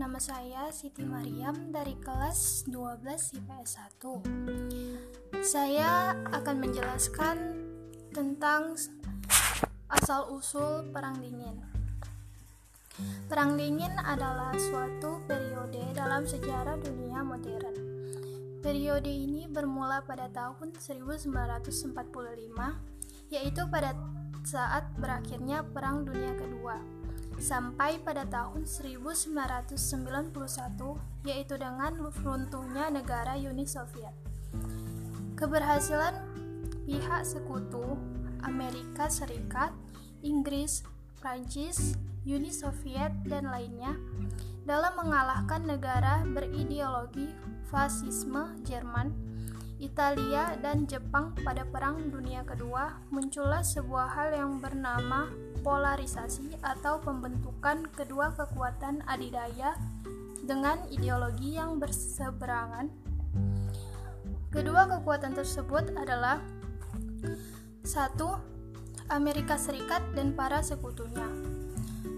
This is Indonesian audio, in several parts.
Nama saya Siti Mariam dari kelas 12 IPS 1 Saya akan menjelaskan tentang asal-usul Perang Dingin. Perang Dingin adalah suatu periode dalam sejarah dunia modern. Periode ini bermula pada tahun 1945 yaitu pada saat berakhirnya Perang Dunia Kedua sampai pada tahun 1991 yaitu dengan runtuhnya negara Uni Soviet. Keberhasilan pihak sekutu Amerika Serikat, Inggris, Prancis, Uni Soviet, dan lainnya dalam mengalahkan negara berideologi fasisme Jerman Italia dan Jepang pada Perang Dunia Kedua, muncullah sebuah hal yang bernama polarisasi atau pembentukan kedua kekuatan adidaya dengan ideologi yang berseberangan. Kedua kekuatan tersebut adalah satu Amerika Serikat dan para sekutunya.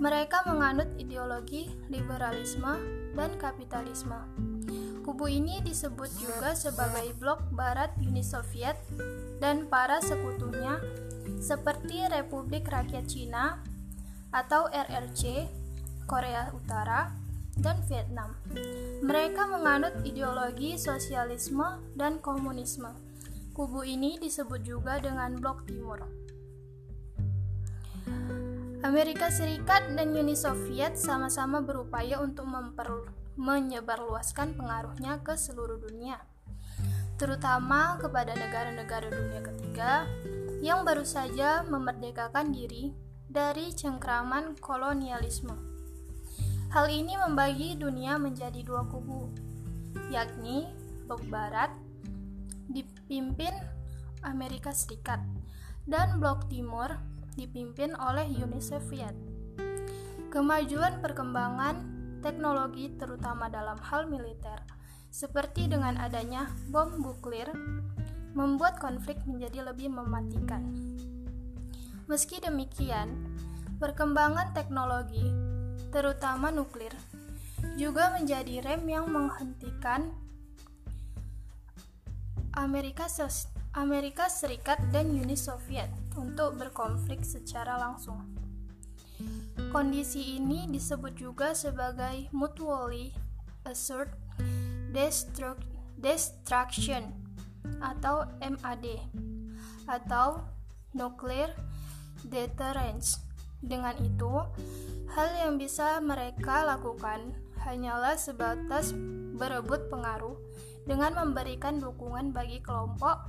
Mereka menganut ideologi liberalisme dan kapitalisme. Kubu ini disebut juga sebagai blok barat Uni Soviet dan para sekutunya seperti Republik Rakyat Cina atau RRC, Korea Utara, dan Vietnam. Mereka menganut ideologi sosialisme dan komunisme. Kubu ini disebut juga dengan Blok Timur. Amerika Serikat dan Uni Soviet sama-sama berupaya untuk memper menyebarluaskan pengaruhnya ke seluruh dunia, terutama kepada negara-negara dunia ketiga yang baru saja memerdekakan diri dari cengkraman kolonialisme. Hal ini membagi dunia menjadi dua kubu, yakni blok barat dipimpin Amerika Serikat dan blok timur dipimpin oleh Uni Soviet. Kemajuan perkembangan teknologi terutama dalam hal militer, seperti dengan adanya bom nuklir, membuat konflik menjadi lebih mematikan. Meski demikian, perkembangan teknologi, terutama nuklir, juga menjadi rem yang menghentikan Amerika, Amerika Serikat dan Uni Soviet untuk berkonflik secara langsung. Kondisi ini disebut juga sebagai mutually assured destruction atau MAD atau nuclear deterrence. Dengan itu, hal yang bisa mereka lakukan hanyalah sebatas berebut pengaruh dengan memberikan dukungan bagi kelompok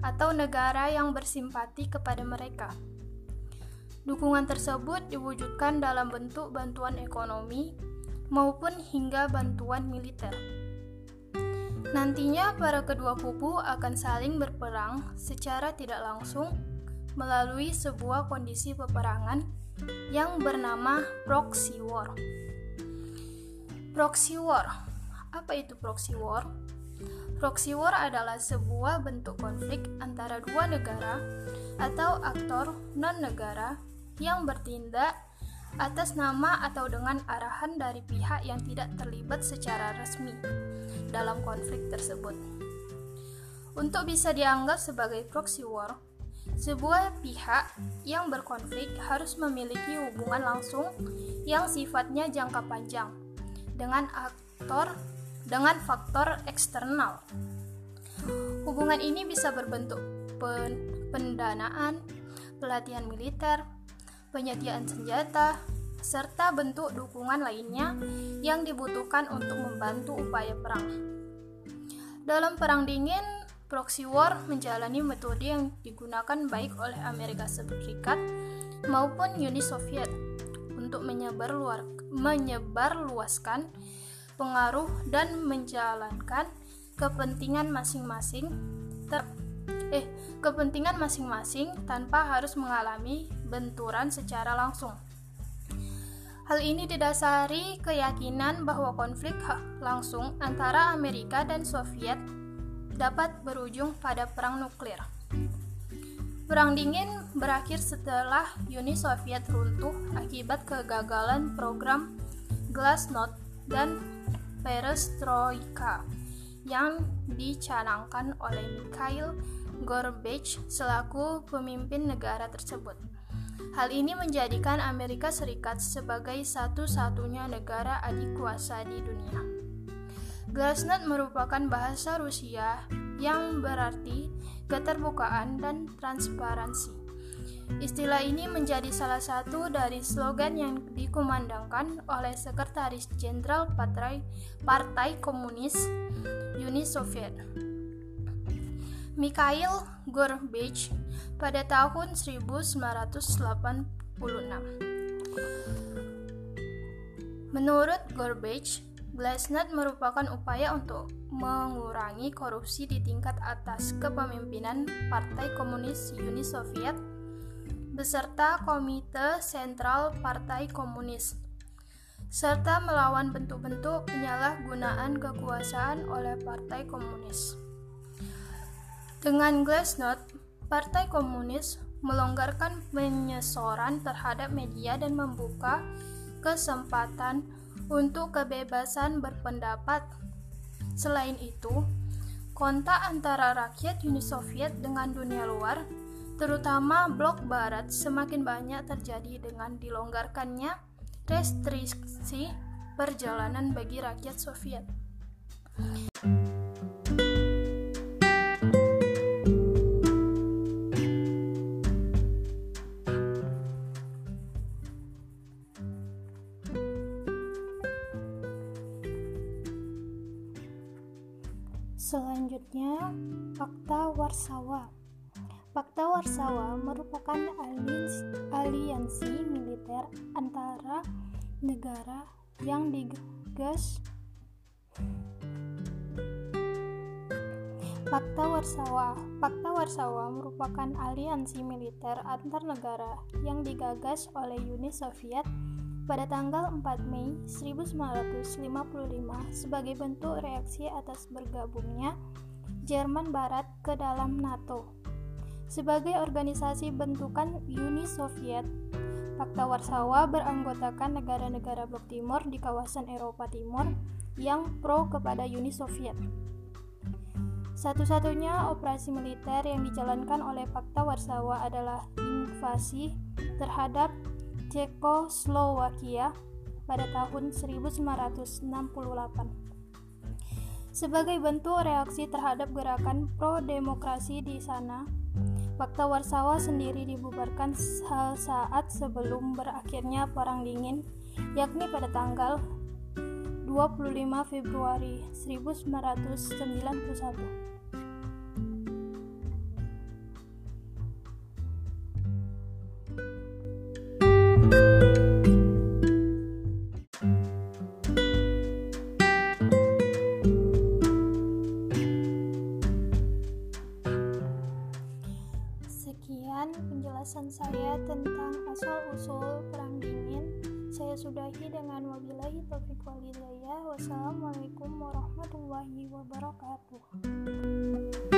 atau negara yang bersimpati kepada mereka. Dukungan tersebut diwujudkan dalam bentuk bantuan ekonomi maupun hingga bantuan militer. Nantinya para kedua kubu akan saling berperang secara tidak langsung melalui sebuah kondisi peperangan yang bernama proxy war. Proxy war. Apa itu proxy war? Proxy war adalah sebuah bentuk konflik antara dua negara atau aktor non-negara yang bertindak atas nama atau dengan arahan dari pihak yang tidak terlibat secara resmi dalam konflik tersebut. Untuk bisa dianggap sebagai proxy war, sebuah pihak yang berkonflik harus memiliki hubungan langsung yang sifatnya jangka panjang dengan aktor dengan faktor eksternal. Hubungan ini bisa berbentuk pendanaan, pelatihan militer, penyediaan senjata, serta bentuk dukungan lainnya yang dibutuhkan untuk membantu upaya perang. Dalam Perang Dingin, proxy war menjalani metode yang digunakan baik oleh Amerika Serikat maupun Uni Soviet untuk menyebar, luar, menyebar luaskan pengaruh dan menjalankan kepentingan masing-masing ter eh kepentingan masing-masing tanpa harus mengalami benturan secara langsung. Hal ini didasari keyakinan bahwa konflik langsung antara Amerika dan Soviet dapat berujung pada perang nuklir. Perang dingin berakhir setelah Uni Soviet runtuh akibat kegagalan program Glasnost, dan Perestroika yang dicanangkan oleh Mikhail Gorbachev selaku pemimpin negara tersebut. Hal ini menjadikan Amerika Serikat sebagai satu-satunya negara adik kuasa di dunia. Glasnost merupakan bahasa Rusia yang berarti keterbukaan dan transparansi. Istilah ini menjadi salah satu dari slogan yang dikumandangkan oleh Sekretaris Jenderal Partai, Partai Komunis Uni Soviet, Mikhail Gorbachev pada tahun 1986. Menurut Gorbachev, Glasnost merupakan upaya untuk mengurangi korupsi di tingkat atas kepemimpinan Partai Komunis Uni Soviet beserta Komite Sentral Partai Komunis serta melawan bentuk-bentuk penyalahgunaan kekuasaan oleh Partai Komunis. Dengan Glasnost, Partai Komunis melonggarkan penyesoran terhadap media dan membuka kesempatan untuk kebebasan berpendapat. Selain itu, kontak antara rakyat Uni Soviet dengan dunia luar, terutama blok barat, semakin banyak terjadi dengan dilonggarkannya restriksi perjalanan bagi rakyat Soviet. Selanjutnya, Fakta Warsawa. Fakta Warsawa merupakan aliansi militer antara negara yang digagas Fakta Warsawa Fakta Warsawa merupakan aliansi militer antar negara yang digagas oleh Uni Soviet pada tanggal 4 Mei 1955 sebagai bentuk reaksi atas bergabungnya Jerman Barat ke dalam NATO. Sebagai organisasi bentukan Uni Soviet, Fakta Warsawa beranggotakan negara-negara blok timur di kawasan Eropa Timur yang pro kepada Uni Soviet. Satu-satunya operasi militer yang dijalankan oleh Fakta Warsawa adalah invasi terhadap Cekoslowakia pada tahun 1968. Sebagai bentuk reaksi terhadap gerakan pro-demokrasi di sana, Fakta Warsawa sendiri dibubarkan saat sebelum berakhirnya Perang Dingin, yakni pada tanggal 25 Februari 1991. Sekian penjelasan saya tentang asal-usul Perang Dingin. Saya sudahi dengan wabillahi taufiq walhidayah. Wassalamualaikum warahmatullahi wabarakatuh.